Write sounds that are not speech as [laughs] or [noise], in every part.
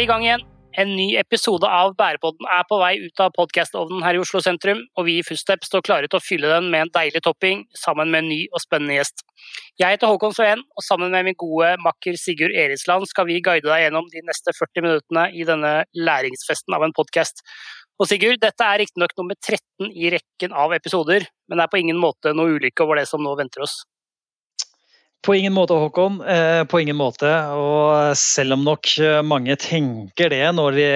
vi i gang igjen. En ny episode av Bærepodden er på vei ut av podkastovnen her i Oslo sentrum, og vi i Footstep står klare til å fylle den med en deilig topping, sammen med en ny og spennende gjest. Jeg heter Håkon Sveen, og sammen med min gode makker Sigurd Eriksland skal vi guide deg gjennom de neste 40 minuttene i denne læringsfesten av en podkast. Og Sigurd, dette er riktignok nummer 13 i rekken av episoder, men det er på ingen måte noe ulykke over det som nå venter oss. På ingen måte, Håkon. Eh, på ingen måte. Og selv om nok eh, mange tenker det når de,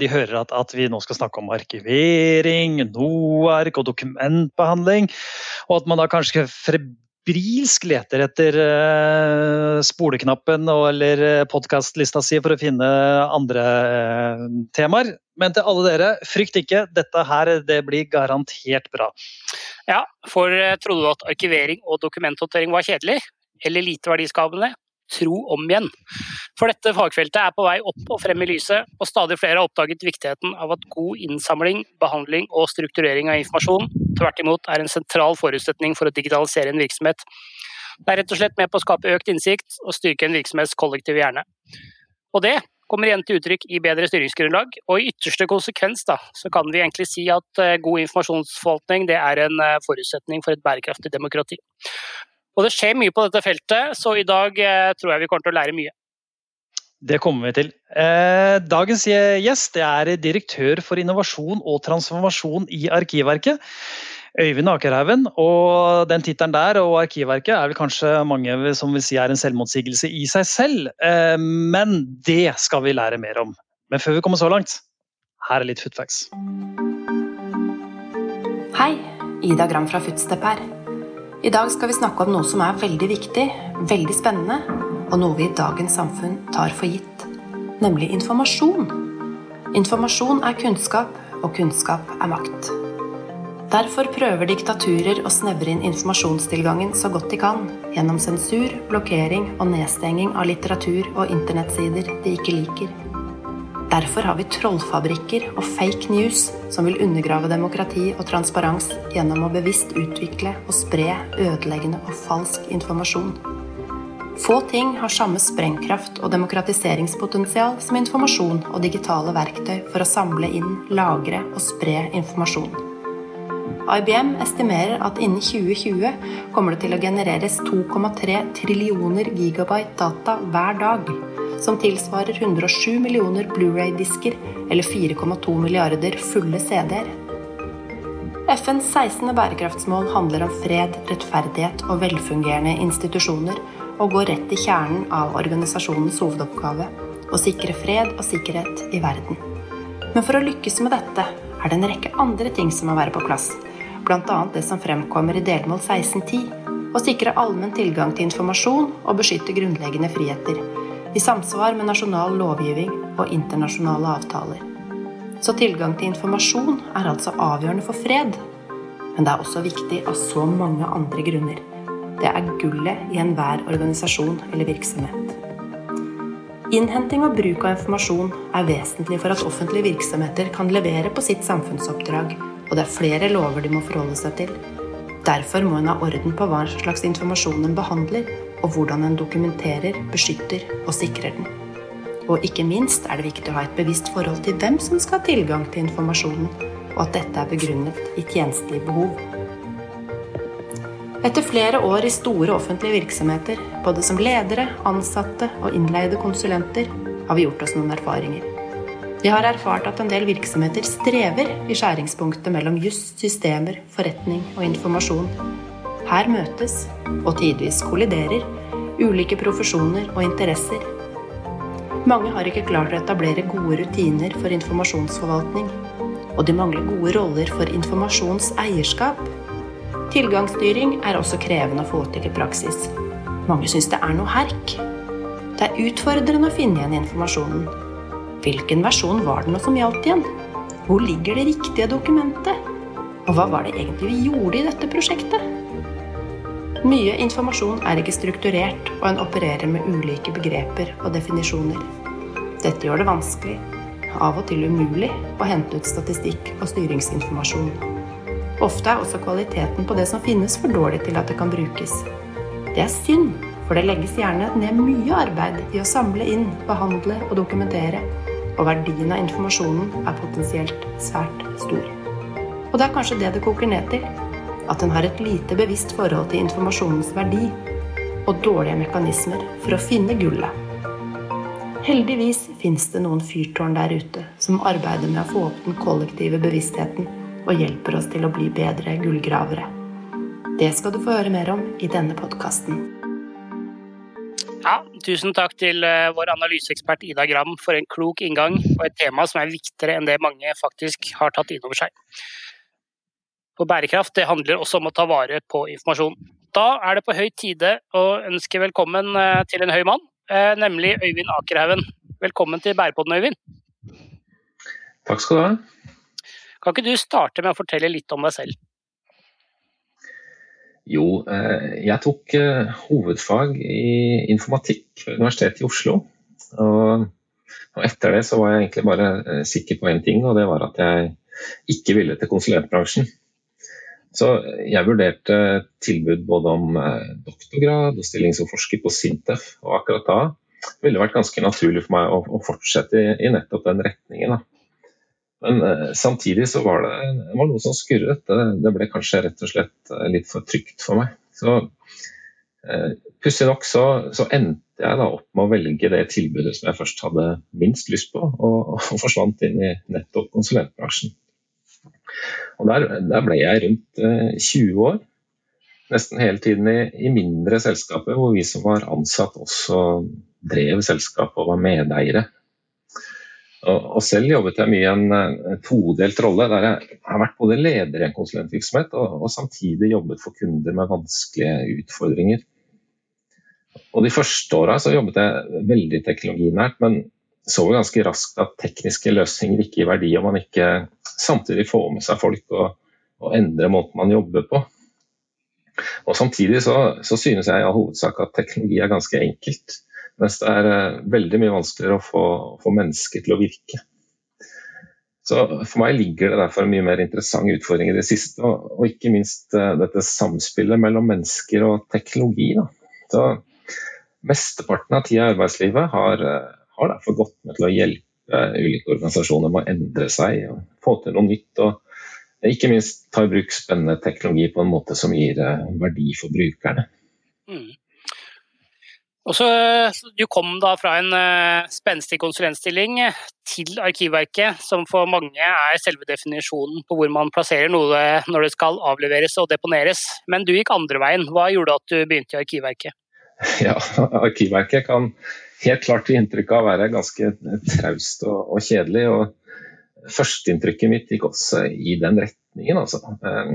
de hører at, at, vi nå skal snakke om arkivering, NOARK og dokumentbehandling, og at man da kanskje febrilsk leter etter uh, spoleknappen eller podkastlista si for å finne andre temaer. Men til alle dere, frykt ikke, dette her det blir garantert bra. Ja, for trodde du at arkivering og dokumenthåndtering var kjedelig? Eller lite verdiskapende, tro om igjen. For dette fagfeltet er på vei opp og frem i lyset, og stadig flere har oppdaget viktigheten av at god innsamling, behandling og strukturering av informasjon tvert imot er en sentral forutsetning for å digitalisere en virksomhet. Det er rett og slett med på å skape økt innsikt og styrke en virksomhets kollektive hjerne. Og det kommer igjen til uttrykk i bedre styringsgrunnlag, og i ytterste konsekvens da, så kan vi egentlig si at eh, god informasjonsforvaltning det er en eh, forutsetning for et bærekraftig demokrati. Og det skjer mye på dette feltet, så i dag eh, tror jeg vi kommer til å lære mye. Det kommer vi til. Eh, dagens gjest er direktør for innovasjon og transformasjon i Arkivverket. Øyvind Akerhaugen. Og den tittelen der og Arkivverket er vel kanskje mange som vil si er en selvmotsigelse i seg selv. Eh, men det skal vi lære mer om. Men før vi kommer så langt, her er litt footfacts. Hei, Ida Gram fra Footstep her. I dag skal vi snakke om noe som er veldig viktig, veldig spennende, og noe vi i dagens samfunn tar for gitt, nemlig informasjon. Informasjon er kunnskap, og kunnskap er makt. Derfor prøver diktaturer å snevre inn informasjonstilgangen så godt de kan, gjennom sensur, blokkering og nedstenging av litteratur og internettsider de ikke liker. Derfor har vi trollfabrikker og fake news som vil undergrave demokrati og transparens gjennom å bevisst utvikle og spre ødeleggende og falsk informasjon. Få ting har samme sprengkraft og demokratiseringspotensial som informasjon og digitale verktøy for å samle inn, lagre og spre informasjon. IBM estimerer at innen 2020 kommer det til å genereres 2,3 trillioner gigabyte data hver dag som tilsvarer 107 millioner Blu-ray-disker eller 4,2 milliarder fulle CD-er. FNs 16. bærekraftsmål handler om fred, rettferdighet og velfungerende institusjoner, og går rett i kjernen av organisasjonens hovedoppgave å sikre fred og sikkerhet i verden. Men for å lykkes med dette er det en rekke andre ting som må være på plass, bl.a. det som fremkommer i delmål 1610, å sikre allmenn tilgang til informasjon og beskytte grunnleggende friheter i samsvar med nasjonal lovgivning og internasjonale avtaler. Så tilgang til informasjon er altså avgjørende for fred. Men det er også viktig av så mange andre grunner. Det er gullet i enhver organisasjon eller virksomhet. Innhenting og bruk av informasjon er vesentlig for at offentlige virksomheter kan levere på sitt samfunnsoppdrag, og det er flere lover de må forholde seg til. Derfor må en ha orden på hva slags informasjon en behandler, og hvordan en dokumenterer, beskytter og sikrer den. Og ikke minst er det viktig å ha et bevisst forhold til hvem som skal ha tilgang til informasjonen, og at dette er begrunnet i tjenstlige behov. Etter flere år i store offentlige virksomheter, både som ledere, ansatte og innleide konsulenter, har vi gjort oss noen erfaringer. Vi har erfart at en del virksomheter strever i skjæringspunktet mellom juss, systemer, forretning og informasjon, her møtes, og tidvis kolliderer, ulike profesjoner og interesser. Mange har ikke klart å etablere gode rutiner for informasjonsforvaltning, og de mangler gode roller for informasjonseierskap. Tilgangsstyring er også krevende å få til i praksis. Mange syns det er noe herk. Det er utfordrende å finne igjen informasjonen. Hvilken versjon var det nå som gjaldt igjen? Hvor ligger det riktige dokumentet? Og hva var det egentlig vi gjorde i dette prosjektet? Mye informasjon er ikke strukturert, og en opererer med ulike begreper og definisjoner. Dette gjør det vanskelig, av og til umulig, å hente ut statistikk og styringsinformasjon. Ofte er også kvaliteten på det som finnes, for dårlig til at det kan brukes. Det er synd, for det legges gjerne ned mye arbeid i å samle inn, behandle og dokumentere, og verdien av informasjonen er potensielt svært stor. Og det er kanskje det det koker ned til. At en har et lite bevisst forhold til informasjonens verdi og dårlige mekanismer for å finne gullet. Heldigvis fins det noen fyrtårn der ute som arbeider med å få opp den kollektive bevisstheten og hjelper oss til å bli bedre gullgravere. Det skal du få høre mer om i denne podkasten. Ja, tusen takk til uh, vår analyseekspert Ida Gram for en klok inngang på et tema som er viktigere enn det mange faktisk har tatt inn over seg. For bærekraft det handler også om å ta vare på informasjon. Da er det på høy tide å ønske velkommen uh, til en høy mann, uh, nemlig Øyvind Akerhaugen. Velkommen til Bærepodden, Øyvind. Takk skal du ha. Kan ikke du starte med å fortelle litt om deg selv? Jo, eh, jeg tok eh, hovedfag i informatikk ved Universitetet i Oslo. Og, etter det så var jeg egentlig bare eh, sikker på én ting, og det var at jeg ikke ville til konsulentbransjen. Så jeg vurderte tilbud både om doktorgrad og stilling som forsker på Sintef, og akkurat da ville det vært ganske naturlig for meg å, fortsette i, nettopp den retningen. Men eh, samtidig så var det, var noe som skurret. Det, ble kanskje rett og slett eh, litt for trygt for meg. Så eh, Pussig nok så, så, endte jeg da opp med å velge det tilbudet som jeg først hadde minst lyst på, og, og forsvant inn i nettopp konsulentbransjen. Og der, der ble jeg rundt eh, 20 år. Nesten hele tiden i, i mindre selskaper hvor vi som var ansatt også drev selskapet og var medeiere. Og selv jobbet jeg mye i en eh, todelt rolle, der jeg har vært både leder i en konsulentvirksomhet og, og, samtidig jobbet for kunder med vanskelige utfordringer. Og De første åra jobbet jeg veldig teknologinært, men så ganske raskt at tekniske løsninger ikke gir verdi om man ikke samtidig får med seg folk og, og endrer måten man jobber på. Og Samtidig så, så synes jeg i all hovedsak at teknologi er ganske enkelt. Mens det er eh, veldig mye vanskeligere å få, få, mennesker til å virke. Så For meg ligger det derfor en mye mer interessant utfordring i det siste, og, og ikke minst uh, dette samspillet mellom mennesker og teknologi. Da. Så Mesteparten av tida i arbeidslivet har, uh, har, derfor gått med til å hjelpe ulike organisasjoner med å endre seg og få til noe nytt. og ikke minst ta i bruk spennende teknologi på en måte som gir uh, verdi for brukerne. Mm. Også, Du kom da fra en uh, spenstig konsulentstilling til Arkivverket, som for mange er selve definisjonen på hvor man plasserer noe når det skal avleveres og deponeres. Men du gikk andre veien. Hva gjorde at du begynte i Arkivverket? [laughs] Ja, Arkivverket kan helt klart inntrykk av å være ganske traust og, og kjedelig. og Førsteinntrykket mitt gikk også i den retningen. Altså. Eh,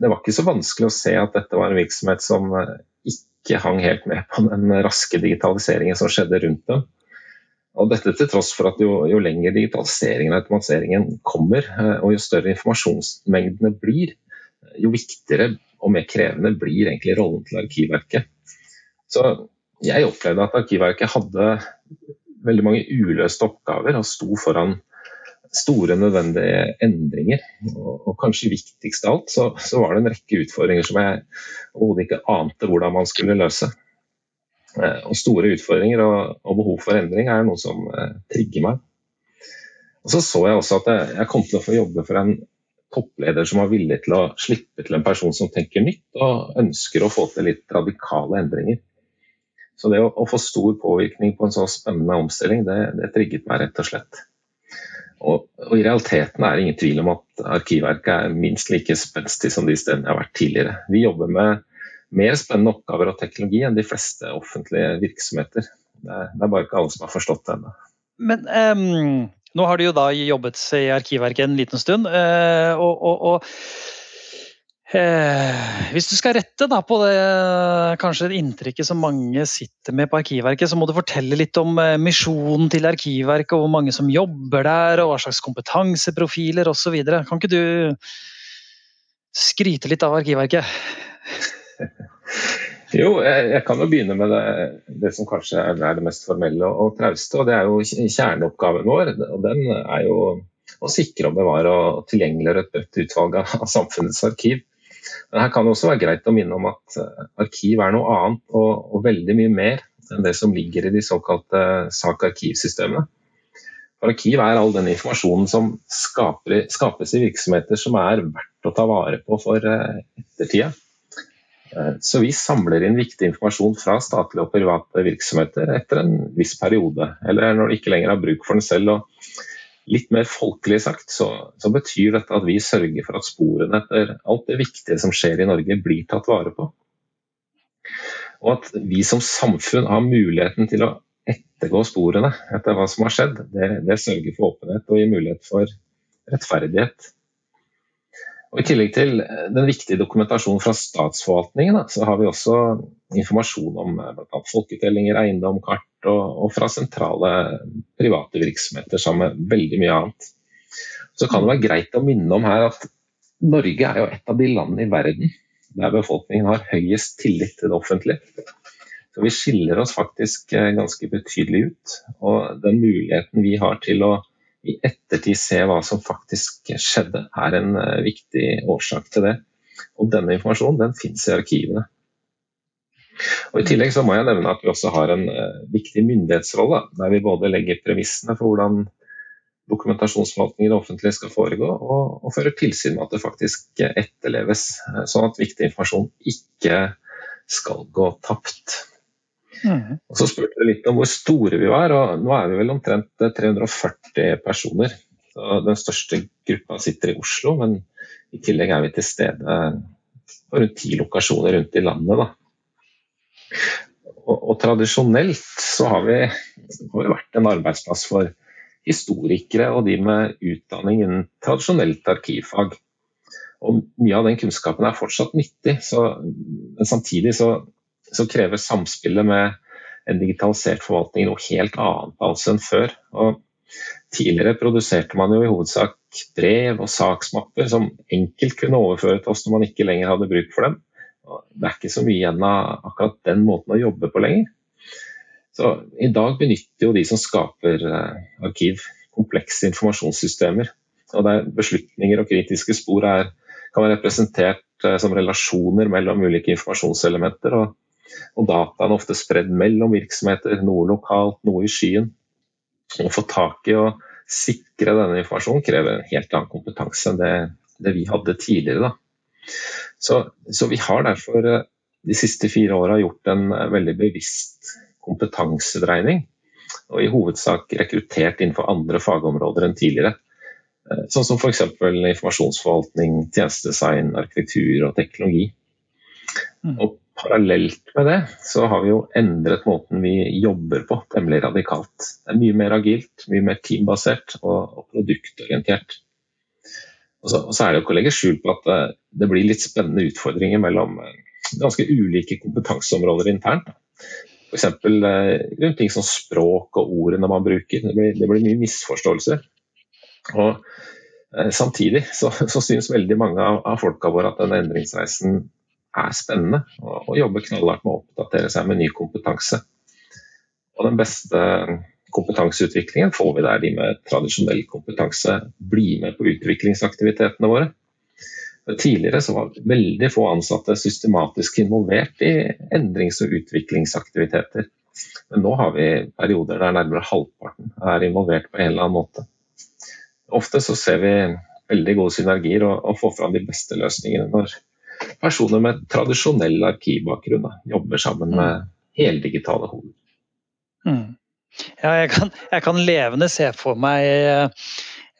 det var ikke så vanskelig å se at dette var en virksomhet som ikke ikke hang helt med på den raske digitaliseringen som skjedde rundt dem. Og dette til tross for at jo, jo lenger digitaliseringen og automatiseringen kommer, eh, og jo større informasjonsmengdene blir, jo viktigere og mer krevende blir egentlig rollen til Arkivverket. Så jeg opplevde at Arkivverket hadde veldig mange uløste oppgaver og sto foran store, nødvendige endringer. Og, og kanskje viktigst av alt, så, så, var det en rekke utfordringer som jeg overhodet ikke ante hvordan man skulle løse. Eh, og store utfordringer og, og, behov for endring er noe som eh, trigger meg. Og Så så jeg også at jeg, jeg kom til å få jobbe for en toppleder som var villig til å slippe til en person som tenker nytt og ønsker å få til litt radikale endringer. Så det å, å få stor påvirkning på en så spennende omstilling, det, det trigget meg rett og slett. Og, og, I realiteten er det ingen tvil om at Arkivverket er minst like spenstig som de stedene jeg har vært tidligere. Vi jobber med mer spennende oppgaver og teknologi enn de fleste offentlige virksomheter. Det er, det er bare ikke alle som har forstått det ennå. Men um, nå har du jo da jobbet i Arkivverket en liten stund. Uh, og, og, og Eh, hvis du skal rette da, på det kanskje inntrykket som mange sitter med på Arkivverket, så må du fortelle litt om eh, misjonen til Arkivverket, og hvor mange som jobber der, og hva slags kompetanseprofiler osv. Kan ikke du skryte litt av Arkivverket? [laughs] jo, jeg, kan jo begynne med det, det som kanskje er, det mest formelle og trauste. og Det er jo kjerneoppgaven vår. og Den er jo å sikre og bevare og tilgjengeliggjøre et bredt utvalg av samfunnets arkiv. Men her kan det også være greit å minne om at eh, arkiv er noe annet og, og veldig mye mer enn det som ligger i de såkalte sak-arkivsystemene. For arkiv er all den informasjonen som skaper, skapes i virksomheter som er verdt å ta vare på for eh, ettertida. Eh, så vi samler inn viktig informasjon fra statlige og private virksomheter etter en viss periode, eller når de ikke lenger har bruk for den selv. Og litt mer folkelig sagt så, så betyr dette at vi sørger for at sporene etter alt det viktige som skjer i Norge, blir tatt vare på. Og at vi som samfunn har muligheten til å ettergå sporene etter hva som har skjedd, det, det sørger for åpenhet og gir mulighet for rettferdighet. Og I tillegg til den viktige dokumentasjonen fra statsforvaltningen, så har vi også informasjon om eh, bl.a. folketellinger, eiendom, kart og, og, fra sentrale private virksomheter sammen med veldig mye annet. Så kan det være greit å minne om her at Norge er jo et av de landene i verden der befolkningen har høyest tillit til det offentlige. Så vi skiller oss faktisk eh, ganske betydelig ut. Og den muligheten vi har til å i ettertid se hva som faktisk skjedde, er en eh, viktig årsak til det. Og denne informasjonen den finnes i arkivene. Og I tillegg så må jeg nevne at vi også har en uh, viktig myndighetsrolle, der vi både legger premissene for hvordan dokumentasjonsforvaltning i det offentlige skal foregå, og, og fører tilsyn med at det faktisk etterleves, sånn at viktig informasjon ikke skal gå tapt. Mm. Og Så spurte du litt om hvor store vi var, og nå er vi vel omtrent 340 eh, personer. Så den største gruppa sitter i Oslo, men i tillegg er vi til stede på rundt ti lokasjoner rundt i landet. Og, og tradisjonelt så har vi, har vi vært en arbeidsplass for historikere og de med utdanning innen tradisjonelt arkivfag. Og Mye av den kunnskapen er fortsatt nyttig, så, men samtidig så så krever samspillet med en digitalisert forvaltning noe helt annet altså enn før. Og tidligere produserte man jo i hovedsak brev og saksmapper som enkelt kunne overføre til oss når man ikke lenger hadde bruk for dem. Og det er ikke så mye igjen av akkurat den måten å jobbe på lenger. Så I dag benytter jo de som skaper eh, arkiv, komplekse informasjonssystemer. Og der beslutninger og kritiske spor er, kan være representert eh, som relasjoner mellom ulike informasjonselementer. og og dataen er ofte spredd mellom virksomheter, noe lokalt, noe i skyen. Å få tak i og sikre denne informasjonen krever en helt annen kompetanse enn det, det vi hadde tidligere. Så, så, vi har derfor eh, de siste fire åra gjort en eh, veldig bevisst kompetansedreining. Og i hovedsak rekruttert innenfor andre fagområder enn tidligere. Eh, sånn som f.eks. informasjonsforvaltning, tjenestedesign, arkitektur og teknologi. Mm. Og parallelt med det så har vi jo endret måten vi jobber på temmelig radikalt. Det er mye mer agilt, mye mer teambasert og, produktorientert. Og så, og så, er det jo ikke å legge skjul på at det, det, blir litt spennende utfordringer mellom eh, ganske ulike kompetanseområder internt. F.eks. Eh, rundt ting som språk og ordene man bruker. Det blir, det blir mye misforståelser. Og eh, Samtidig så, så syns veldig mange av, av folka våre at denne endringsreisen er spennende og, og jobber knallhardt med å oppdatere seg med ny kompetanse. Og den beste kompetanseutviklingen får vi der de med tradisjonell kompetanse blir med på utviklingsaktivitetene våre. Tidligere så var veldig få ansatte systematisk involvert i endrings- og utviklingsaktiviteter. Men nå har vi perioder der nærmere halvparten er involvert på en eller annen måte. Ofte så ser vi veldig gode synergier og, og får fram de beste løsningene når personer med tradisjonell arkivbakgrunn da, jobber sammen med mm. heldigitale hoder. Mm. Ja, jeg kan, jeg kan, levende se for meg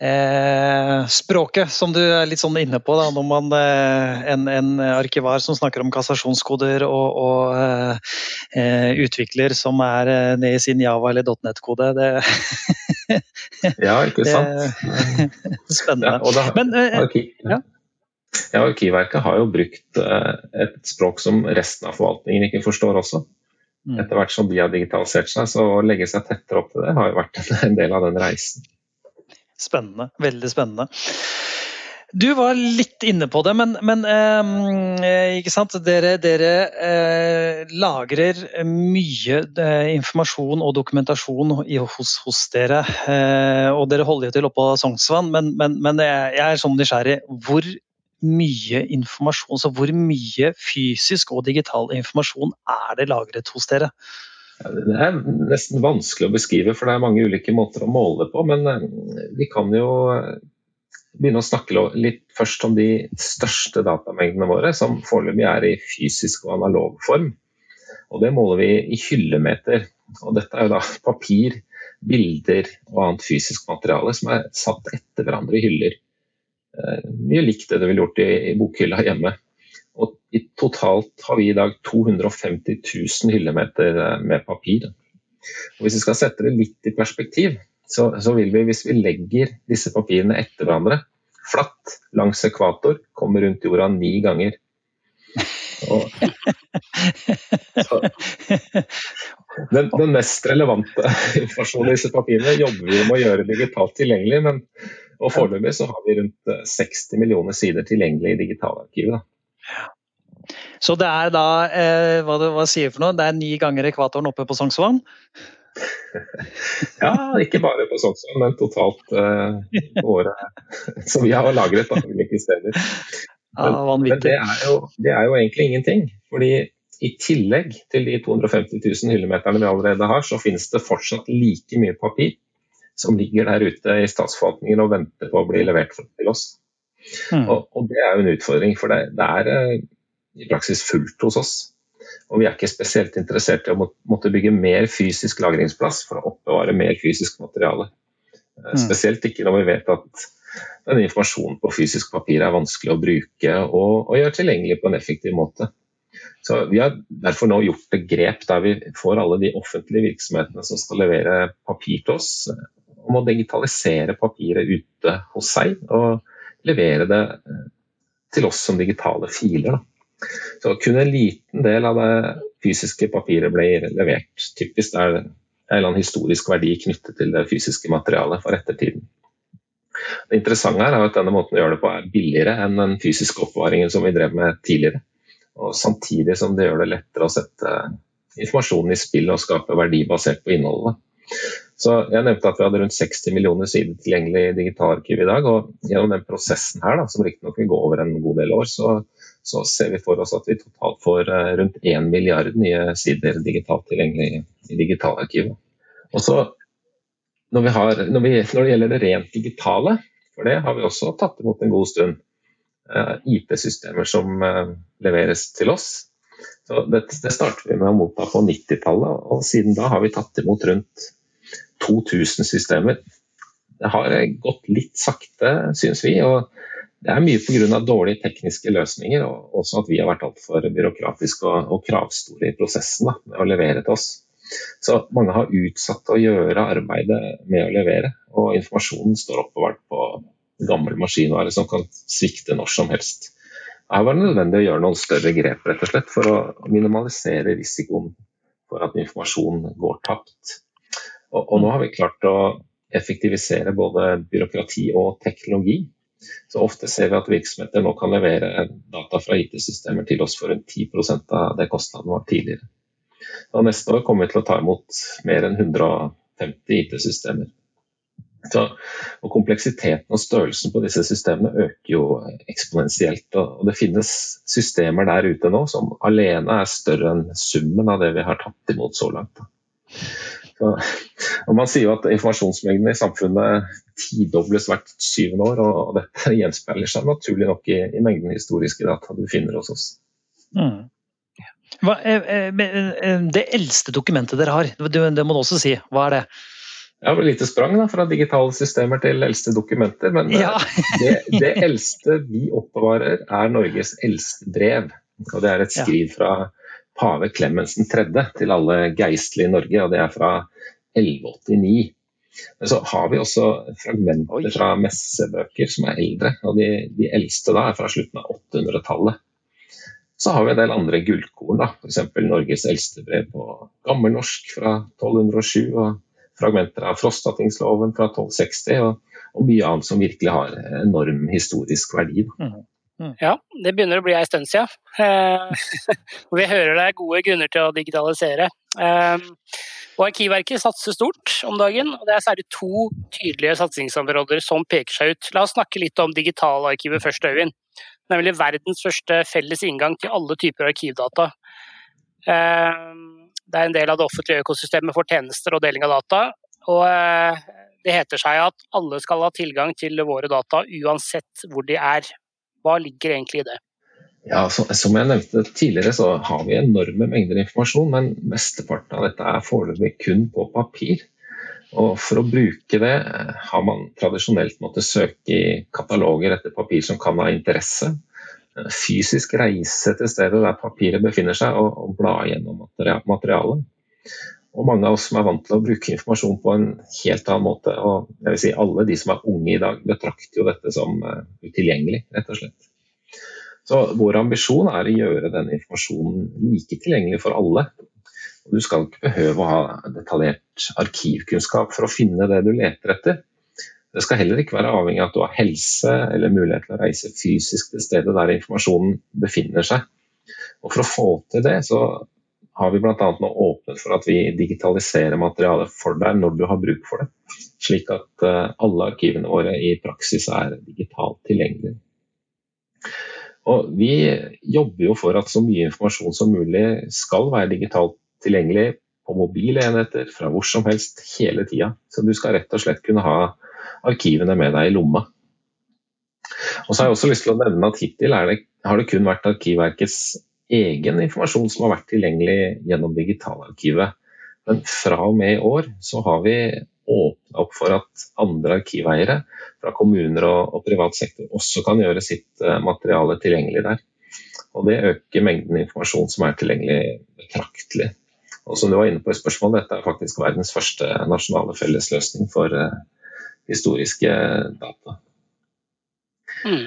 eh, språket, som du er litt sånn inne på. Da, når man, eh, en, en, arkivar som snakker om kassasjonskoder og, og eh, eh utvikler som er eh, ned i sin Java- eller .net-kode. Det, [laughs] ja, ikke sant. Det, [laughs] spennende. Ja, da, Men, eh, ja. Ja, Arkivverket har jo brukt eh, et språk som resten av forvaltningen ikke forstår også. Mm. Etter hvert som de har digitalisert seg, så å legge seg tettere opp til det har jo vært en del av den reisen. Spennende. Veldig spennende. Du var litt inne på det, men, men eh, ikke sant? dere, dere eh, lagrer mye eh, informasjon og dokumentasjon hos, hos dere. Eh, og dere holder jo til oppe på Sognsvann, men, men, men jeg er sånn nysgjerrig. Hvor mye informasjon, så hvor mye fysisk og digital informasjon er det lagret hos dere? Det er nesten vanskelig å beskrive, for det er mange ulike måter å måle det på. Men eh, vi kan jo eh, begynne å snakke litt først om de største datamengdene våre, som foreløpig er i fysisk og analog form. Og det måler vi i hyllemeter. Og dette er jo da papir, bilder og annet fysisk materiale som er satt etter hverandre i hyller. Eh, mye likt det du ville gjort i, i bokhylla hjemme. Og i totalt har vi i dag 250 000 hyllemeter eh, med papir. Og hvis vi skal sette det litt i perspektiv, så, så, vil vi, hvis vi legger disse papirene etter hverandre, flatt langs ekvator, komme rundt jorda ni ganger. Og, den, den, mest relevante [laughs] informasjonen i disse papirene jobber vi med å gjøre digitalt tilgjengelig, men og foreløpig så har vi rundt 60 eh, millioner sider tilgjengelig i digitalarkivet. Så det er da, eh, hva, hva sier for noe, det er ni ganger ekvatoren oppe på Sognsvann? [laughs] ja, ikke bare på Sognsvann, men totalt eh, året som [laughs] vi har lagret på ulike steder. Men, ja, men det, er jo, det, er jo, egentlig ingenting. fordi i tillegg til de 250 000 hyllemeterne vi allerede har, så finnes det fortsatt like mye papir som ligger der ute i statsforvaltningen og venter på å bli levert til oss. Mm. Og, og, det er jo en utfordring, for det, det er eh, i praksis fullt hos oss. Og vi er ikke spesielt interessert i å måtte bygge mer fysisk lagringsplass for å oppbevare mer fysisk materiale. Mm. Spesielt ikke når vi vet at den informasjonen på fysisk papir er vanskelig å bruke og, og gjøre tilgjengelig på en effektiv måte. Så Vi har derfor nå gjort et grep der vi får alle de offentlige virksomhetene som skal levere papir til oss, om å digitalisere papiret ute hos seg og levere det eh, til oss som digitale filer. Da. Så kun en liten del av det fysiske papiret ble levert. Typisk er det en eller annen historisk verdi knyttet til det fysiske materialet for ettertiden. Det interessante er at denne måten å gjøre det på er billigere enn den fysiske oppbevaringen som vi drev med tidligere. Og samtidig som det gjør det lettere å sette informasjonen i spill og skape verdi basert på innholdet. Så Jeg nevnte at vi hadde rundt 60 millioner sider tilgjengelig i digitalarkivet i dag. og Gjennom den prosessen her, da, som riktignok vil gå over en god del år, så, så, ser vi for oss at vi totalt får eh, rundt 1 milliard nye sider digitalt tilgjengelig i digitalarkivet. Og så når, har, når, vi, når, det gjelder det rent digitale, for det har vi også tatt imot en god stund, eh, IT-systemer som eh, leveres til oss. Så det, det startet vi med å motta på 90-tallet, og siden da har vi tatt imot rundt 2000 systemer. Det har gått litt sakte, syns vi. og Det er mye pga. dårlige tekniske løsninger, og også at vi har vært altfor byråkratiske og, og, kravstore i prosessen da, med å levere til oss. Så mange har utsatt å gjøre arbeidet med å levere, og informasjonen står oppbevart på gammel maskinvare som kan svikte når som helst. Her var det nødvendig å gjøre noen større grep rett og slett, for å minimalisere risikoen for at informasjon går tapt. Og, og, nå har vi klart å effektivisere både byråkrati og teknologi. Så ofte ser vi at virksomheter nå kan levere data fra IT-systemer til oss for en 10 av det kostnaden var tidligere. Og neste år kommer vi til å ta imot mer enn 150 IT-systemer. Så, og Kompleksiteten og størrelsen på disse systemene øker jo eksponentielt. Og, og det finnes systemer der ute nå som alene er større enn summen av det vi har tatt imot så langt. Og man sier jo at informasjonsmengden i samfunnet tidobles hvert syvende år, og dette gjenspeiler seg naturlig nok i, i mengden historiske data du finner hos oss. Mm. Hva, eh, eh, eh, det eldste dokumentet dere har, det må du også si. Hva er det? Ja, det lite sprang da, fra digitale systemer til eldste dokumenter. Men ja. [laughs] det, det, eldste vi oppbevarer, er Norges eldste brev. Og det er et skriv fra pave Clemensen 3. til alle geistlige i Norge, og det er fra 1189. Men så har vi også fragmenter fra messebøker som er eldre, og de, de eldste da er fra slutten av 800-tallet. Så har vi en del andre gullkorn, f.eks. Norges eldste brev på gammelnorsk fra 1207, og fragmenter av Frostatingsloven fra 1260, og, og, mye annet som virkelig har enorm historisk verdi. Da. Mm. Ja, det begynner å bli ei stund siden. Eh, [laughs] vi hører det er gode grunner til å digitalisere. Eh, og Arkivverket satser stort om dagen, og det er særlig to tydelige satsingsområder som peker seg ut. La oss snakke litt om digitalarkivet først, Øyvind. Nemlig verdens første felles inngang til alle typer arkivdata. Det er en del av det offentlige økosystemet for tjenester og deling av data. Og det heter seg at alle skal ha tilgang til våre data uansett hvor de er. Hva ligger egentlig i det? Ja, så, Som jeg nevnte tidligere, så har vi enorme mengder informasjon, men mesteparten av dette er foreløpig kun på papir. Og For å bruke det har man tradisjonelt måttet søke i kataloger etter papir som kan ha interesse. Fysisk reise til stedet der papiret befinner seg, og, og bla gjennom materialet. Og mange av oss som er vant til å bruke informasjon på en helt annen måte. Og jeg vil si alle de som er unge i dag, betrakter jo dette som eh, utilgjengelig, rett og slett. Så vår ambisjon er å gjøre den informasjonen like tilgjengelig for alle. Du skal ikke behøve å ha detaljert arkivkunnskap for å finne det du leter etter. Det skal heller ikke være avhengig av at du har helse eller mulighet til å reise fysisk til stedet der informasjonen befinner seg. Og For å få til det, så har vi bl.a. nå åpnet for at vi digitaliserer materialet for deg når du har bruk for det. Slik at eh, alle arkivene våre i praksis er digitalt tilgjengelige. Og vi jobber jo for at så mye informasjon som mulig skal være digitalt tilgjengelig på mobile enheter fra hvor som helst hele tida. Så du skal rett og slett kunne ha arkivene med deg i lomma. Og så har jeg også lyst til å nevne at Hittil det, har det kun vært Arkivverkets egen informasjon som har vært tilgjengelig gjennom digitalarkivet. Men fra og med i år så har vi åpna opp for at andre arkiveiere fra kommuner og, og, privat sektor også kan gjøre sitt uh, materiale tilgjengelig der. Og Det øker mengden informasjon som er tilgjengelig betraktelig. Og som du var inne på i spørsmålet, Dette er faktisk verdens første nasjonale fellesløsning for uh, historiske data. Mm.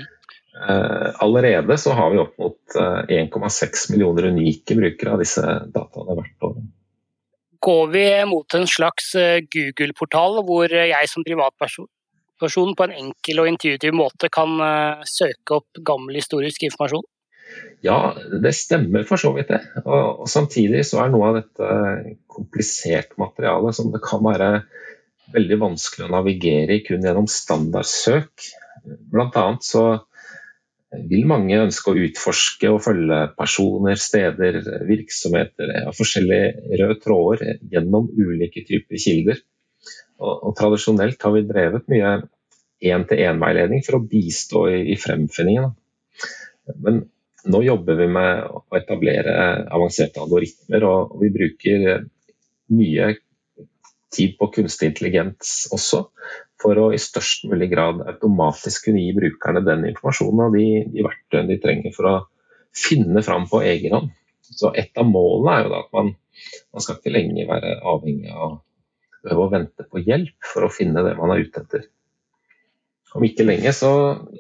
Uh, allerede så har vi opp mot 1,6 millioner unike brukere av disse dataene hvert år går vi mot en slags eh, Google-portal hvor jeg som privatperson på en enkel og intuitiv måte kan eh, søke opp gammel historisk informasjon? Ja, det stemmer for så vidt det. Og, og samtidig så er noe av dette komplisert materiale som det kan være veldig vanskelig å navigere i kun gjennom standardsøk. Blant annet så vil mange ønske å utforske og følge personer, steder, virksomheter av forskjellige røde tråder gjennom ulike typer kilder. Og, og tradisjonelt har vi drevet mye én-til-én-veiledning for å bistå i, i fremfinningen. Men nå jobber vi med å etablere avanserte algoritmer, og, og vi bruker mye tid på kunstig intelligens også, for å i størst mulig grad automatisk kunne gi brukerne den informasjonen og de, de verktøyene de trenger for å finne fram på egen hånd. Så Et av målene er jo da at man, man skal ikke lenger være avhengig av å vente på hjelp for å finne det man er ute etter. Om ikke lenge så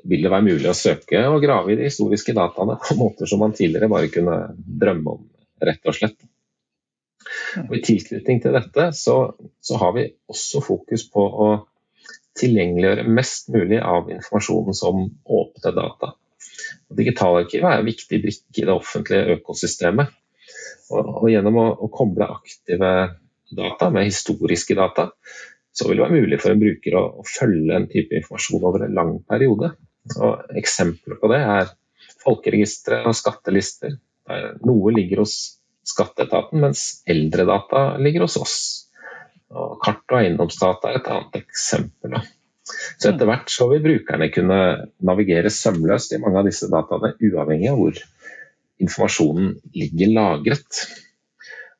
vil det være mulig å søke og grave i de historiske dataene på måter som man tidligere bare kunne drømme om, rett og slett. Og I tilknytning til dette så, så har vi også fokus på å tilgjengeliggjøre mest mulig av informasjonen som åpne data. Digitalarkivet er en viktig brikke i det offentlige økosystemet. Og, gjennom å, å, koble aktive data med historiske data, så vil det være mulig for en bruker å, å følge en type informasjon over en lang periode. Og eksempler på det er folkeregistre og skattelister. Noe ligger hos skatteetaten, mens eldre data ligger hos oss. Og kart og eiendomsdata er et annet eksempel. Så etter hvert så vil brukerne kunne navigere sømløst i mange av disse dataene, uavhengig av hvor informasjonen ligger lagret.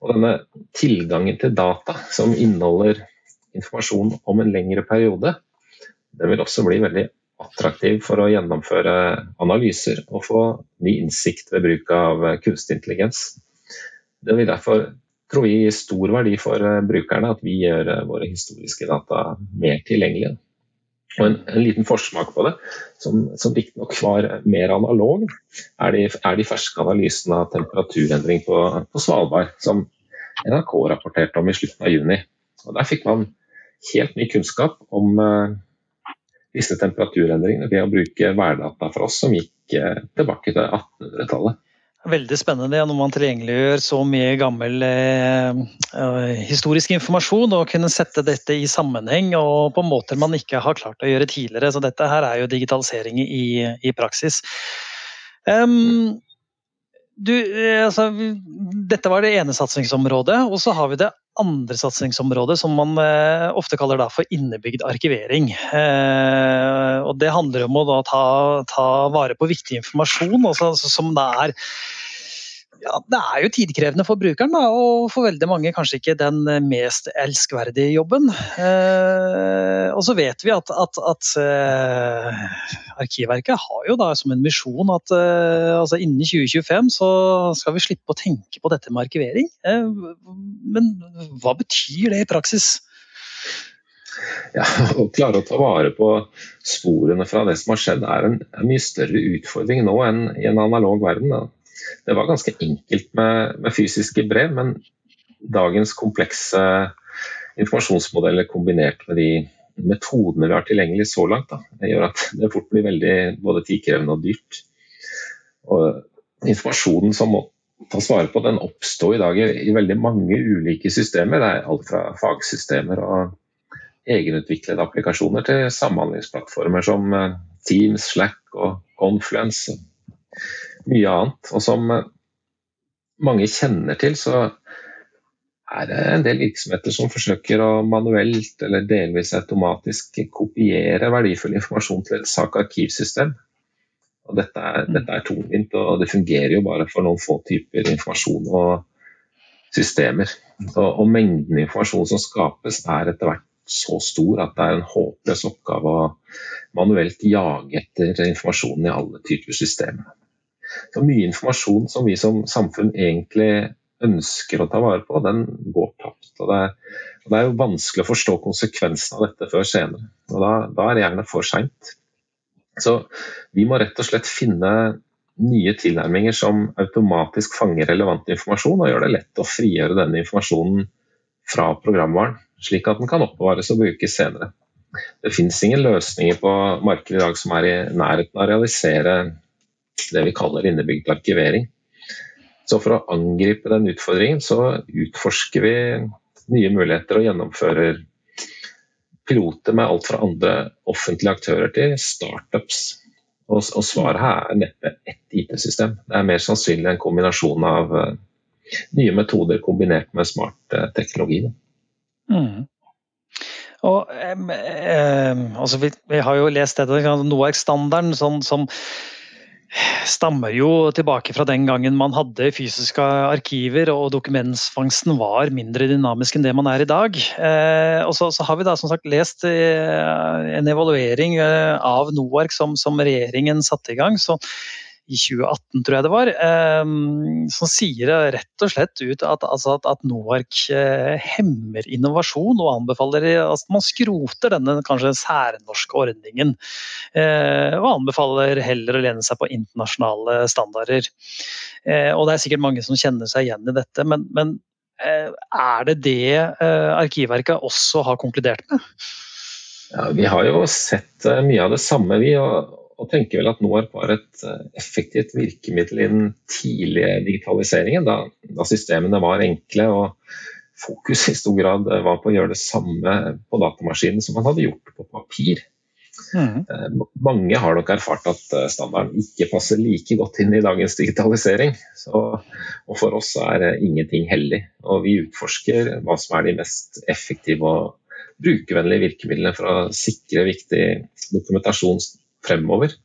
Og denne tilgangen til data som inneholder informasjon om en lengre periode, den vil også bli veldig attraktiv for å gjennomføre analyser og få ny innsikt ved bruk av kunstig intelligens. Det vil derfor tror vi gir stor verdi for eh, brukerne at vi gjør eh, våre historiske data mer tilgjengelige. Og en, en liten forsmak på det, som, som riktignok var mer analog, er de, er de, ferske analysene av temperaturendring på, på, Svalbard, som NRK rapporterte om i slutten av juni. Og der fikk man helt ny kunnskap om uh, disse temperaturendringene ved å bruke værdata fra oss som gikk uh, tilbake til 1800-tallet. Veldig spennende når man tilgjengeliggjør så mye gammel eh, eh, historisk informasjon og kunne sette dette i sammenheng og på måter man ikke har klart å gjøre tidligere. Så dette her er jo digitalisering i, i praksis. Um, du, eh, altså, dette var det ene satsingsområdet, og så har vi det andre satsingsområdet som man eh, ofte kaller for innebygd arkivering. Eh, og Det handler om å ta, ta, vare på viktig informasjon altså, som det er ja, det er jo tidkrevende for brukeren, da, og for veldig mange kanskje ikke den mest elskverdige jobben. Eh, og så vet vi at, at, at eh, Arkivverket har jo da som en misjon at eh, altså innen 2025 så skal vi slippe å tenke på dette med arkivering. Eh, men hva betyr det i praksis? Ja, Å klare å ta vare på sporene fra det som har skjedd, er en, en mye større utfordring nå enn i en analog verden. Da det var ganske enkelt med, med, fysiske brev, men dagens komplekse informasjonsmodeller kombinert med de metodene vi har tilgjengelig så langt, da, det gjør at det fort blir veldig både tidkrevende og dyrt. Og informasjonen som må tas vare på, den oppstår i dag i, i veldig mange ulike systemer. Det er alt fra fagsystemer og egenutviklede applikasjoner til samhandlingsplattformer som eh, Teams, Slack og Confluence mye annet. Og som eh, mange kjenner til, så er det en del virksomheter som forsøker å manuelt eller delvis automatisk kopiere verdifull informasjon til et sak-arkivsystem. Og dette er, mm. dette er tungvint, og det fungerer jo bare for noen få typer informasjon og systemer. Og, og mengden informasjon som skapes er etter hvert så stor at det er en håpløs oppgave å manuelt jage etter informasjonen i alle typer systemer. Så mye informasjon som vi som samfunn egentlig ønsker å ta vare på, den går tapt. Og det, er, og det er jo vanskelig å forstå konsekvensen av dette før senere. Og da, da er det gjerne for seint. Så vi må rett og slett finne nye tilnærminger som automatisk fanger relevant informasjon og gjør det lett å frigjøre denne informasjonen fra programvaren, slik at den kan oppbevares og brukes senere. Det finnes ingen løsninger på markedet i dag som er i nærheten av å realisere det vi kaller innebygd arkivering. Så for å angripe den utfordringen, så utforsker vi nye muligheter og gjennomfører piloter med alt fra andre offentlige aktører til startups. Og, svaret her er neppe ett IT-system. Det er mer sannsynlig en kombinasjon av uh, nye metoder kombinert med smart uh, teknologi. Mm. Og, um, altså vi, vi, har jo lest dette, NOARK-standarden sånn, som stammer jo tilbake fra den gangen man hadde fysiske arkiver og dokumentfangsten var mindre dynamisk enn det man er i dag. Eh, og så, så, har vi da som sagt lest eh, en evaluering eh, av NOARK som, som, regjeringen satte i gang. Så i 2018, tror jeg det var, eh, som sier rett og slett ut at, altså at, at NOARK eh, hemmer innovasjon og anbefaler at man skroter denne kanskje særnorske ordningen. Eh, og anbefaler heller å lene seg på internasjonale standarder. Og det er sikkert mange som kjenner seg igjen i dette, men, men er det det Arkivverket også har konkludert med? Ja, vi har jo sett mye av det samme, vi. og og tenker vel at NOARP var et eh, effektivt virkemiddel i den tidlige digitaliseringen, da, da, systemene var enkle og fokus i stor grad var på å gjøre det samme på datamaskinen som man hadde gjort på papir. Mm. Eh, mange har nok erfart at eh, standarden ikke passer like godt inn i dagens digitalisering. Så, og for oss er ingenting hellig. Og vi utforsker hva som er de mest effektive og brukervennlige virkemidlene for å sikre viktig dokumentasjon fremover.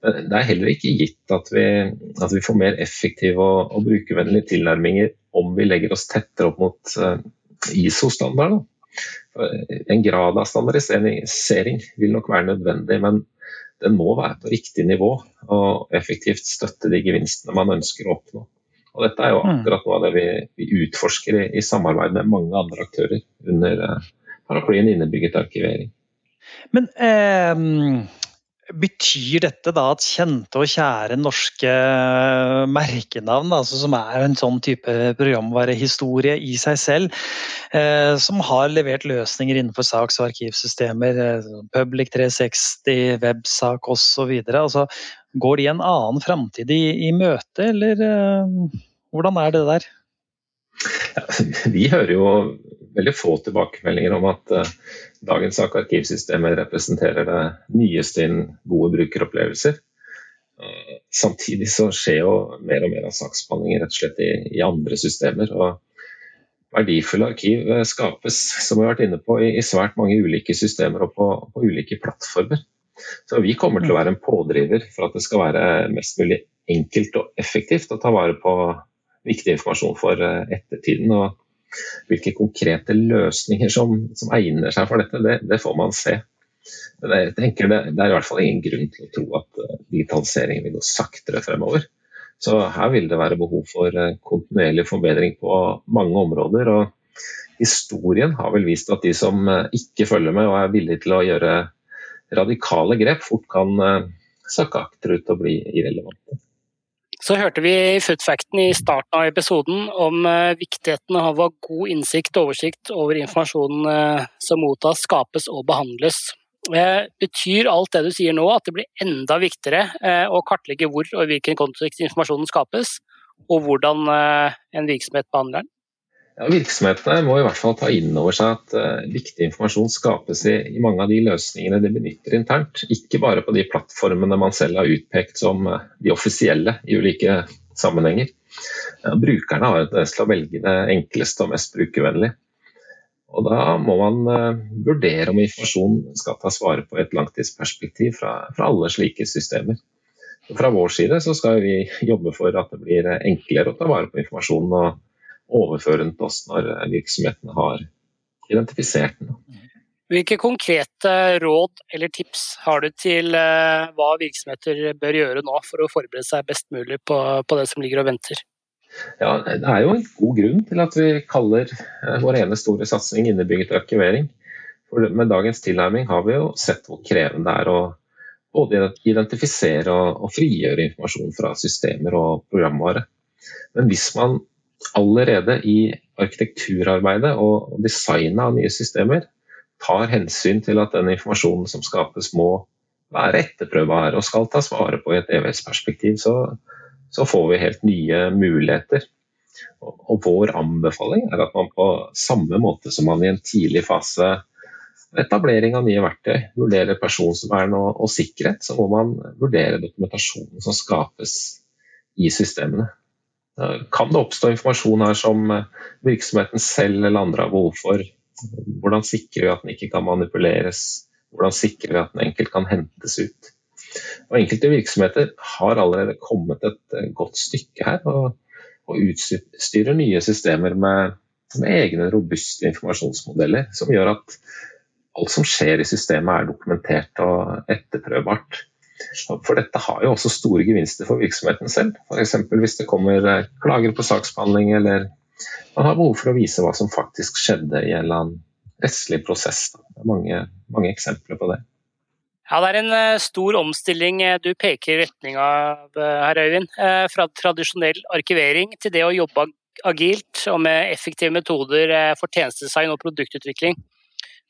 Det er heller ikke gitt at vi, at vi får mer effektive og, og, brukervennlige tilnærminger om vi legger oss tettere opp mot uh, ISO-standard. En grad av standardisering vil nok være nødvendig, men den må være på riktig nivå og effektivt støtte de gevinstene man ønsker å oppnå. Og dette er jo mm. akkurat noe av det vi, vi utforsker i, i, samarbeid med mange andre aktører under paraplyen innebygget arkivering. Men eh, Betyr dette da at kjente og kjære norske merkenavn, altså som er en sånn type programvarehistorie i seg selv, eh, som har levert løsninger innenfor saks- og arkivsystemer, eh, Public 360, websak osv., altså, går de en annen framtid i, i møte, eller eh, hvordan er det der? Ja, vi hører jo veldig få tilbakemeldinger om at uh, dagens arkivsystemer representerer det nyeste innen gode brukeropplevelser. Samtidig så skjer jo mer og mer av saksbehandlingen rett og slett i, i andre systemer. og Verdifulle arkiv eh, skapes som vi har vært inne på, i, svært mange ulike systemer og på, på, ulike plattformer. Så Vi kommer til å være en pådriver for at det skal være mest mulig enkelt og effektivt å ta vare på viktig informasjon for ettertiden. og Hvilke konkrete løsninger som, som egner seg for dette, det, det får man se. Men jeg tenker det, det, er i hvert fall ingen grunn til å tro at uh, digitaliseringen vil gå saktere fremover. Så her vil det være behov for uh, kontinuerlig forbedring på mange områder. og Historien har vel vist at de som uh, ikke følger med og er villige til å gjøre radikale grep, fort kan sakke akterut og bli irrelevante. Så hørte vi i Footfacten i starten av episoden om viktigheten av å ha god innsikt og oversikt over informasjonen som mottas, skapes og behandles. Eh, betyr alt det du sier nå at det blir enda viktigere eh, å kartlegge hvor og i hvilken kontekst informasjonen skapes, og hvordan eh, en virksomhet behandler den? Ja, virksomhetene må i hvert fall ta inn over seg at uh, viktig informasjon skapes i, i, mange av de løsningene de benytter internt. Ikke bare på de plattformene man selv har utpekt som uh, de offisielle i ulike sammenhenger. Uh, brukerne har en tendens til å velge det enkleste og mest brukervennlige. Og Da må man uh, vurdere om informasjon skal tas vare på i et langtidsperspektiv fra, fra, alle slike systemer. Fra vår side så skal vi jobbe for at det blir enklere å ta vare på informasjonen og overføre den oss når virksomhetene har identifisert den. Hvilke konkrete råd eller tips har du til uh, hva virksomheter bør gjøre nå for å forberede seg best mulig på, på det som ligger og venter? Ja, Det er jo en god grunn til at vi kaller eh, vår ene store satsing innebygget arkivering. For med dagens tilnærming har vi jo sett hvor krevende det er å både identifisere og frigjøre informasjon fra systemer og programvare. Men hvis man allerede i arkitekturarbeidet og designet av nye systemer tar hensyn til at den informasjonen som skapes må være etterprøvbar og skal tas vare på i et evighetsperspektiv, så, så får vi helt nye muligheter. Og vår anbefaling er at man på samme måte som man i en tidlig fase etablering av nye verktøy, vurderer personvern og, og sikkerhet, så må man vurdere dokumentasjonen som skapes i systemene. Kan det oppstå informasjon her som virksomheten selv eller andre har behov for? Hvordan sikrer vi at den ikke kan manipuleres? Hvordan sikrer vi at den enkelt kan hentes ut? Og Enkelte virksomheter har allerede kommet et eh, godt stykke her, og, og utstyrer nye systemer med, med, egne robuste informasjonsmodeller, som gjør at alt som skjer i systemet er dokumentert og etterprøvbart. For dette har jo også store gevinster for virksomheten selv. F.eks. hvis det kommer eh, klager på saksbehandling, eller man har behov for å vise hva som faktisk skjedde i en eller annen rettslig prosess. Det er mange, mange eksempler på det. Ja, Det er en eh, stor omstilling eh, du peker i retning av herr her, Øyvind. Fra tradisjonell arkivering til det å jobbe agilt og med effektive metoder for tjenestedesign og produktutvikling.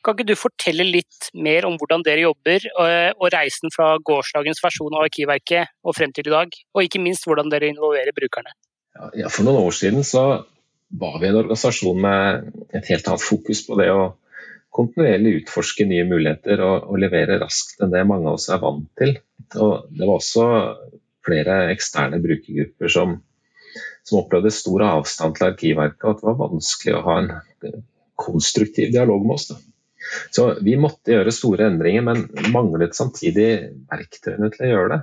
Kan ikke du fortelle litt mer om hvordan dere jobber, og reisen fra gårsdagens versjon av Arkivverket og frem til i dag? Og ikke minst hvordan dere involverer brukerne? Ja, for noen år siden så var vi en organisasjon med et helt annet fokus på det å kontinuerlig utforske nye muligheter og, og, levere raskt enn det mange av oss er vant til. Og det var også flere eksterne brukergrupper som, som opplevde stor avstand til Arkivverket, og at det var vanskelig å ha en konstruktiv dialog med oss. Da. Så vi måtte gjøre store endringer, men manglet samtidig verktøyene til å gjøre det.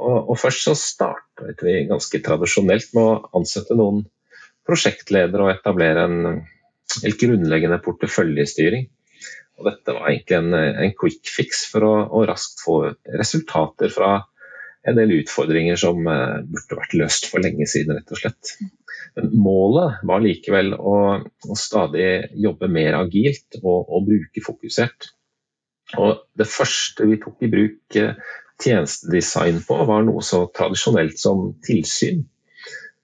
Og, og først så startet vi ganske tradisjonelt med å ansette noen prosjektledere og etablere en helt grunnleggende porteføljestyring. Og dette var egentlig en, en quick fix for å, å, raskt få resultater fra en del utfordringer som uh, burde vært løst for lenge siden, rett og slett. Men målet var likevel å, å stadig jobbe mer agilt og, og brukerfokusert. Og det første vi tok i bruk uh, tjenestedesign på, var noe så tradisjonelt som tilsyn.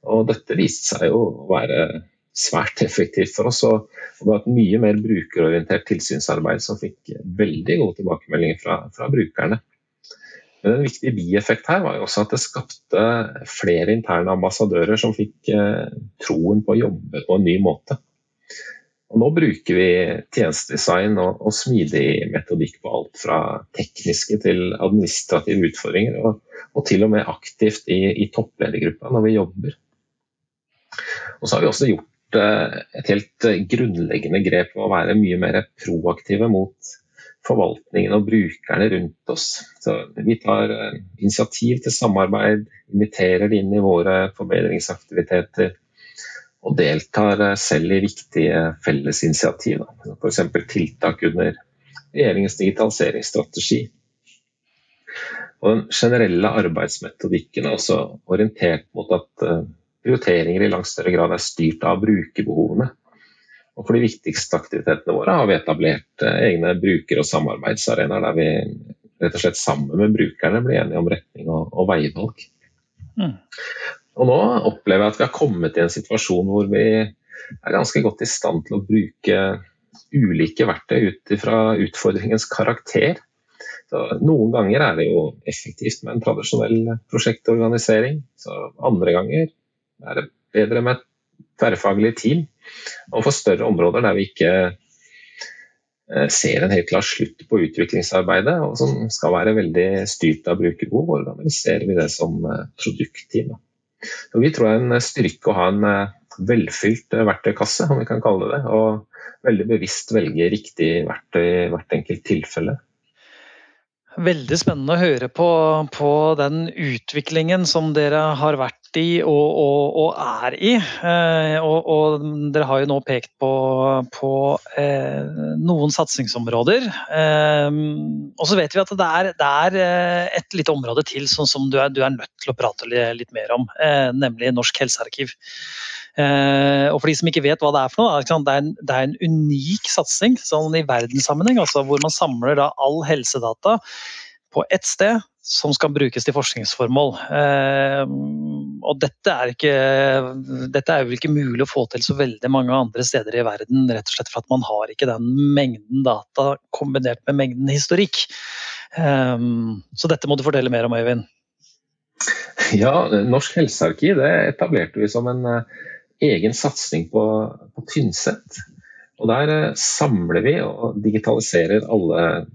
Og dette viste seg å være svært effektivt for oss. Og det var et mye mer brukerorientert tilsynsarbeid som fikk veldig gode tilbakemeldinger fra, fra brukerne. Men en viktig bieffekt her var jo også at det skapte flere interne ambassadører som fikk eh, troen på å jobbe på en ny måte. Og nå bruker vi tjenestedesign og, og, smidig metodikk på alt fra tekniske til administrative utfordringer, og, og til og med aktivt i, i toppledergruppa når vi jobber. Og så har vi også gjort eh, et helt grunnleggende grep å være mye mer proaktive mot forvaltningen og brukerne rundt oss. Så vi tar eh, initiativ til samarbeid, inviterer inn i våre forbedringsaktiviteter og deltar eh, selv i viktige fellesinitiativ. F.eks. tiltak under regjeringens digitaliseringsstrategi. Og den generelle arbeidsmetodikken er også orientert mot at eh, prioriteringer i langt større grad er styrt av brukerbehovene. Og for de viktigste aktivitetene våre har vi etablert eh, egne bruker- og samarbeidsarenaer der vi rett og slett sammen med brukerne blir enige om retning og, og veivalg. Mm. Og nå opplever jeg at vi har kommet i en situasjon hvor vi er ganske godt i stand til å bruke ulike verktøy ut fra utfordringens karakter. Så noen ganger er det jo effektivt med en tradisjonell prosjektorganisering. Så andre ganger er det bedre med et tverrfaglig team. Og for større områder der vi ikke eh, ser en helt klar slutt på utviklingsarbeidet, og som skal være veldig styrt av brukerbehov, organiserer vi det som eh, produktteam. Og vi tror det er en styrke å ha en eh, velfylt verktøykasse, om vi kan kalle det det. Og veldig bevisst velge riktig verktøy i hvert enkelt tilfelle. Veldig spennende å høre på, på, den utviklingen som dere har vært i og, og, og er i. Eh, og, og, dere har jo nå pekt på, på eh, noen satsingsområder. Eh, og så vet vi at det er, det er et lite område til som, som du, er, du, er, nødt til å prate litt mer om, nemlig Norsk helsearkiv. Og for de som ikke vet hva det er for noe, det er en, det er en unik satsing sånn i verdenssammenheng, altså hvor man samler all helsedata på ett sted som skal brukes til forskningsformål. Eh, og dette er, ikke, dette er jo ikke mulig å få til så veldig mange andre steder i verden, rett og slett for at man har ikke den mengden data kombinert med mengden historikk. Eh, så dette må du fortelle mer om, Øyvind. Ja, Norsk helsearkiv det etablerte vi som en egen satsing på, på Tynset. Og Der eh, samler vi og digitaliserer alle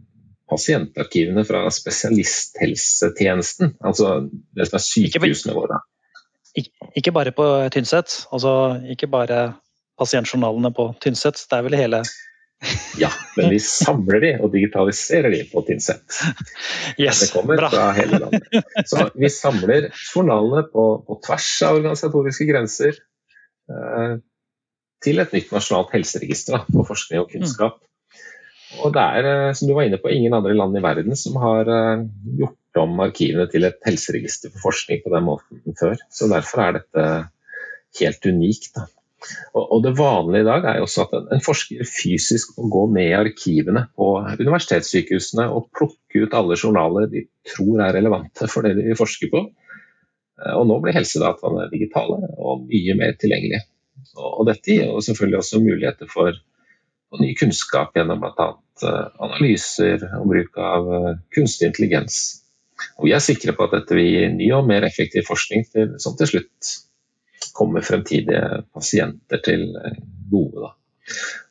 pasientarkivene fra spesialisthelsetjenesten, altså det som er sykehusene våre. Ikke bare på Tynset, altså ikke bare pasientjournalene på Tynset, det er vel hele Ja, men vi samler de og digitaliserer de på Tynset. Yes, det kommer bra. fra hele landet. Så vi samler journalene på, på tvers av organisatoriske grenser Eh, til et nytt nasjonalt helseregister for forskning og kunnskap. Og det er, eh, som du var inne på, ingen andre land i verden som har eh, gjort om arkivene til et helseregister for forskning på den måten før. Så derfor er dette helt unikt. Da. Og, Det vanlige i dag er jo også at en forsker fysisk må gå ned i arkivene på universitetssykehusene og plukke ut alle journaler de tror er relevante for det de forsker på. Eh, og nå blir helsedataene digitale og mye mer tilgjengelige. Og dette gir selvfølgelig også muligheter for ny kunnskap gjennom bl.a. Eh, analyser og bruk av eh, kunstig intelligens. Og vi er sikre på at dette vil gi ny og mer effektiv forskning til, som til slutt kommer fremtidige pasienter til gode. Da.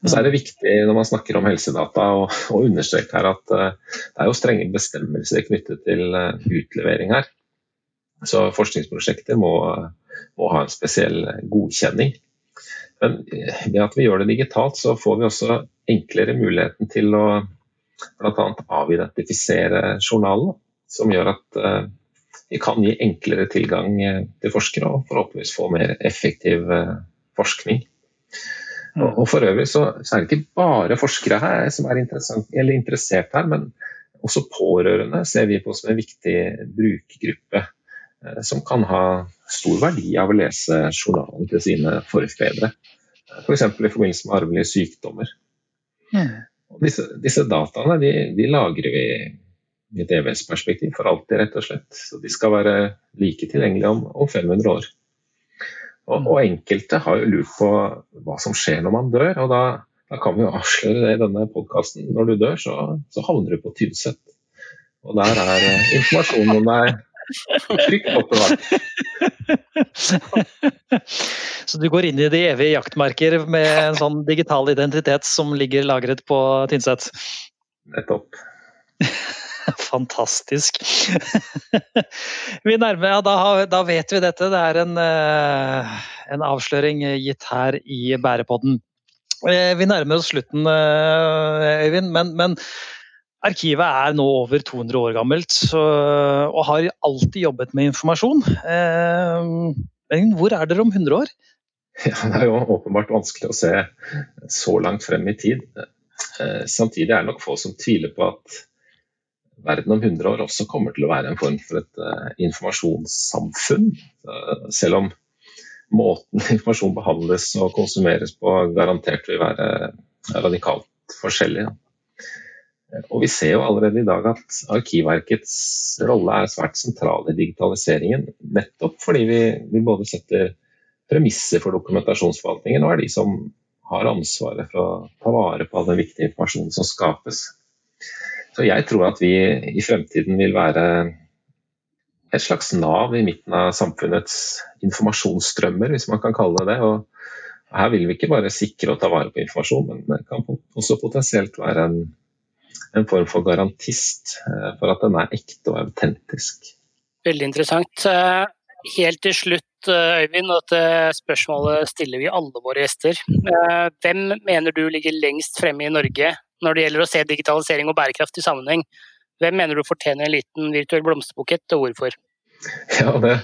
Og så er det viktig når man snakker om helsedata å, understreke her at det er jo strenge bestemmelser knyttet til utlevering her. Så forskningsprosjekter må, må, ha en spesiell godkjenning. Men ved at vi gjør det digitalt, så får vi også enklere muligheten til å bl.a. avidentifisere journalen, som gjør at uh, vi kan gi enklere tilgang eh, til forskere og forhåpentligvis få mer effektiv forskning. Mm. Og, og For øvrig så, så, er det ikke bare forskere her som er interessert her, men også pårørende ser vi på som en viktig brukergruppe. Eh, som kan ha stor verdi av å lese journalen til sine forfedre. F.eks. For i forbindelse med arvelige sykdommer. Mm. Disse, disse, dataene de, de lagrer vi i et EVS-perspektiv for alltid, rett og slett. Så de skal være like tilgjengelige om, om 500 år. Og, og, enkelte har jo lurt på hva som skjer når man dør, og da, da kan vi jo avsløre det i denne podkasten. Når du dør, så, så havner du på Tynset. Og der er eh, informasjonen om deg Oppbevart. [laughs] Så du går inn i de evige jaktmarker med en sånn digital identitet som ligger lagret på Tynset? Nettopp. [laughs] Fantastisk. [laughs] vi nærmer, ja, da, da, vet vi dette. Det er en, eh, en avsløring gitt her i Bærepodden. Eh, vi nærmer oss slutten, eh, Øyvind, men, men Arkivet er nå over 200 år gammelt og har alltid jobbet med informasjon. Men hvor er dere om 100 år? [laughs] Ja, det er jo åpenbart vanskelig å se så langt frem i tid. Samtidig er det nok få som tviler på at verden om 100 år også kommer til å være en form for et uh, informasjonssamfunn. Selv om måten [laughs] informasjon behandles og konsumeres på garantert vil være radikalt forskjellig. Og Vi ser jo allerede i dag at Arkivverkets rolle er svært sentral i digitaliseringen. Nettopp fordi vi, vi både setter premisser for dokumentasjonsforvaltningen og er de som har ansvaret for å ta vare på all den viktige informasjonen som skapes. Så jeg tror at vi i fremtiden vil være et slags nav i midten av samfunnets informasjonsstrømmer, hvis man kan kalle det det. Og her vil vi ikke bare sikre å ta vare på informasjon, men det kan også potensielt være en, en form for garantist eh, for at den er ekte og autentisk. Veldig interessant. Eh, helt til slutt, eh, Øyvind, og til spørsmålet stiller vi alle våre gjester. Hvem mener du ligger lengst fremme i Norge når det gjelder å se digitalisering og bærekraft i sammenheng. Hvem mener du fortjener en liten virtuell blomsterbukett, og hvorfor? [laughs] Ja, det,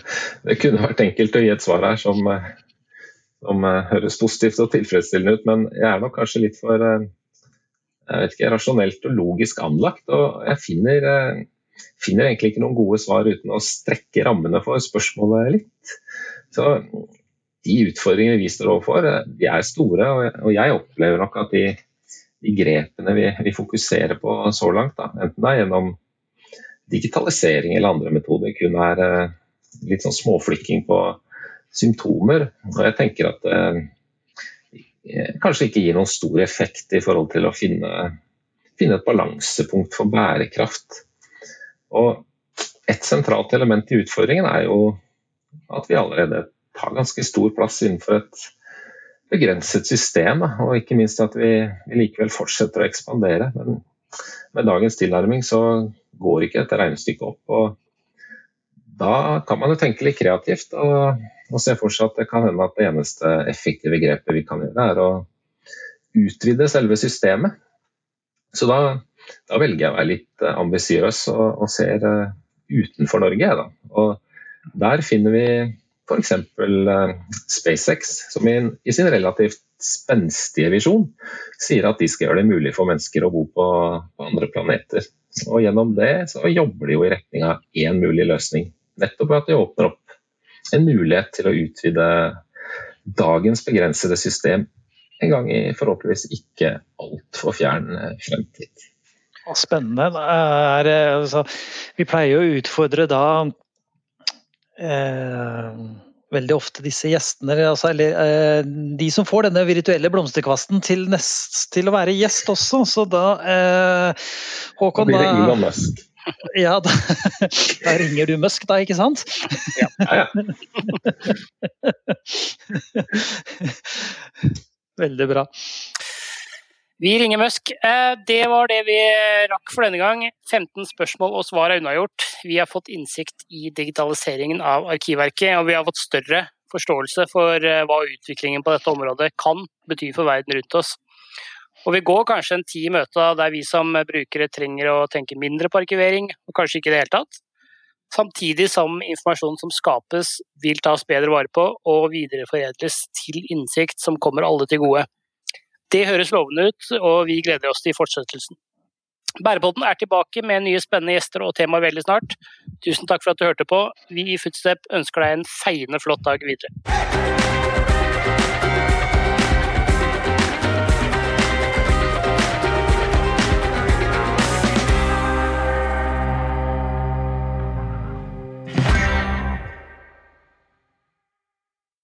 det, kunne vært enkelt å gi et svar her som, som høres positivt og tilfredsstillende ut, men jeg er nok kanskje litt for jeg vet ikke, rasjonelt og logisk anlagt. Og jeg finner, uh, finner, egentlig ikke noen gode svar uten å strekke rammene for spørsmålet litt. Så de utfordringene vi står overfor, de er store, og jeg opplever nok at de de grepene vi, vi, fokuserer på så langt, da, enten det er gjennom digitalisering eller andre metoder, kun er eh, litt sånn småflikking på symptomer. Og jeg tenker at eh, kanskje ikke gir noen stor effekt i forhold til å finne, finne et balansepunkt for bærekraft. Og et sentralt element i utfordringen er jo at vi allerede tar ganske stor plass innenfor et begrenset system, og ikke minst at vi, vi, likevel fortsetter å ekspandere. Men med dagens tilnærming så går ikke dette regnestykket opp. og Da kan man jo tenke litt kreativt og, og se for seg at det kan hende at det eneste effektive grepet vi kan gjøre, er å utvide selve systemet. Så da, da velger jeg å være litt ambisiøs og, og ser uh, utenfor Norge. Da. Og der finner vi f.eks. Uh, SpaceX, som i, i, sin relativt spenstige visjon sier at de skal gjøre det mulig for mennesker å bo på, på andre planeter. Og Gjennom det så jobber de jo i retning av én mulig løsning. Nettopp at de åpner opp en mulighet til å utvide dagens begrensede system en gang i forhåpentligvis ikke altfor fjern eh, fremtid. Spennende. Er, altså, vi pleier å utfordre da eh, veldig ofte disse gjestene, altså, eller eh, de som får denne virtuelle blomsterkvasten til, nest, til å være gjest også. Så da eh, Håkon, da blir det Elon Musk. Ja, da, da, ringer du Musk, da, ikke sant? Ja, ja. Veldig bra. Vi ringer Musk. Eh, det var det vi rakk for denne gang. 15 spørsmål og svar er unnagjort. Vi har fått innsikt i digitaliseringen av Arkivverket, og vi har fått større forståelse for eh, hva utviklingen på dette området kan bety for verden rundt oss. Og vi går kanskje en ti møter møte der vi som brukere trenger å tenke mindre på arkivering, og kanskje ikke i det hele tatt. Samtidig som informasjonen som skapes vil tas bedre vare på og videreforedles til innsikt som kommer alle til gode. Det høres lovende ut, og vi gleder oss til fortsettelsen. Bærepodden er tilbake med nye spennende gjester og temaer veldig snart. Tusen takk for at du hørte på. Vi i Footstep ønsker deg en feiende flott dag videre.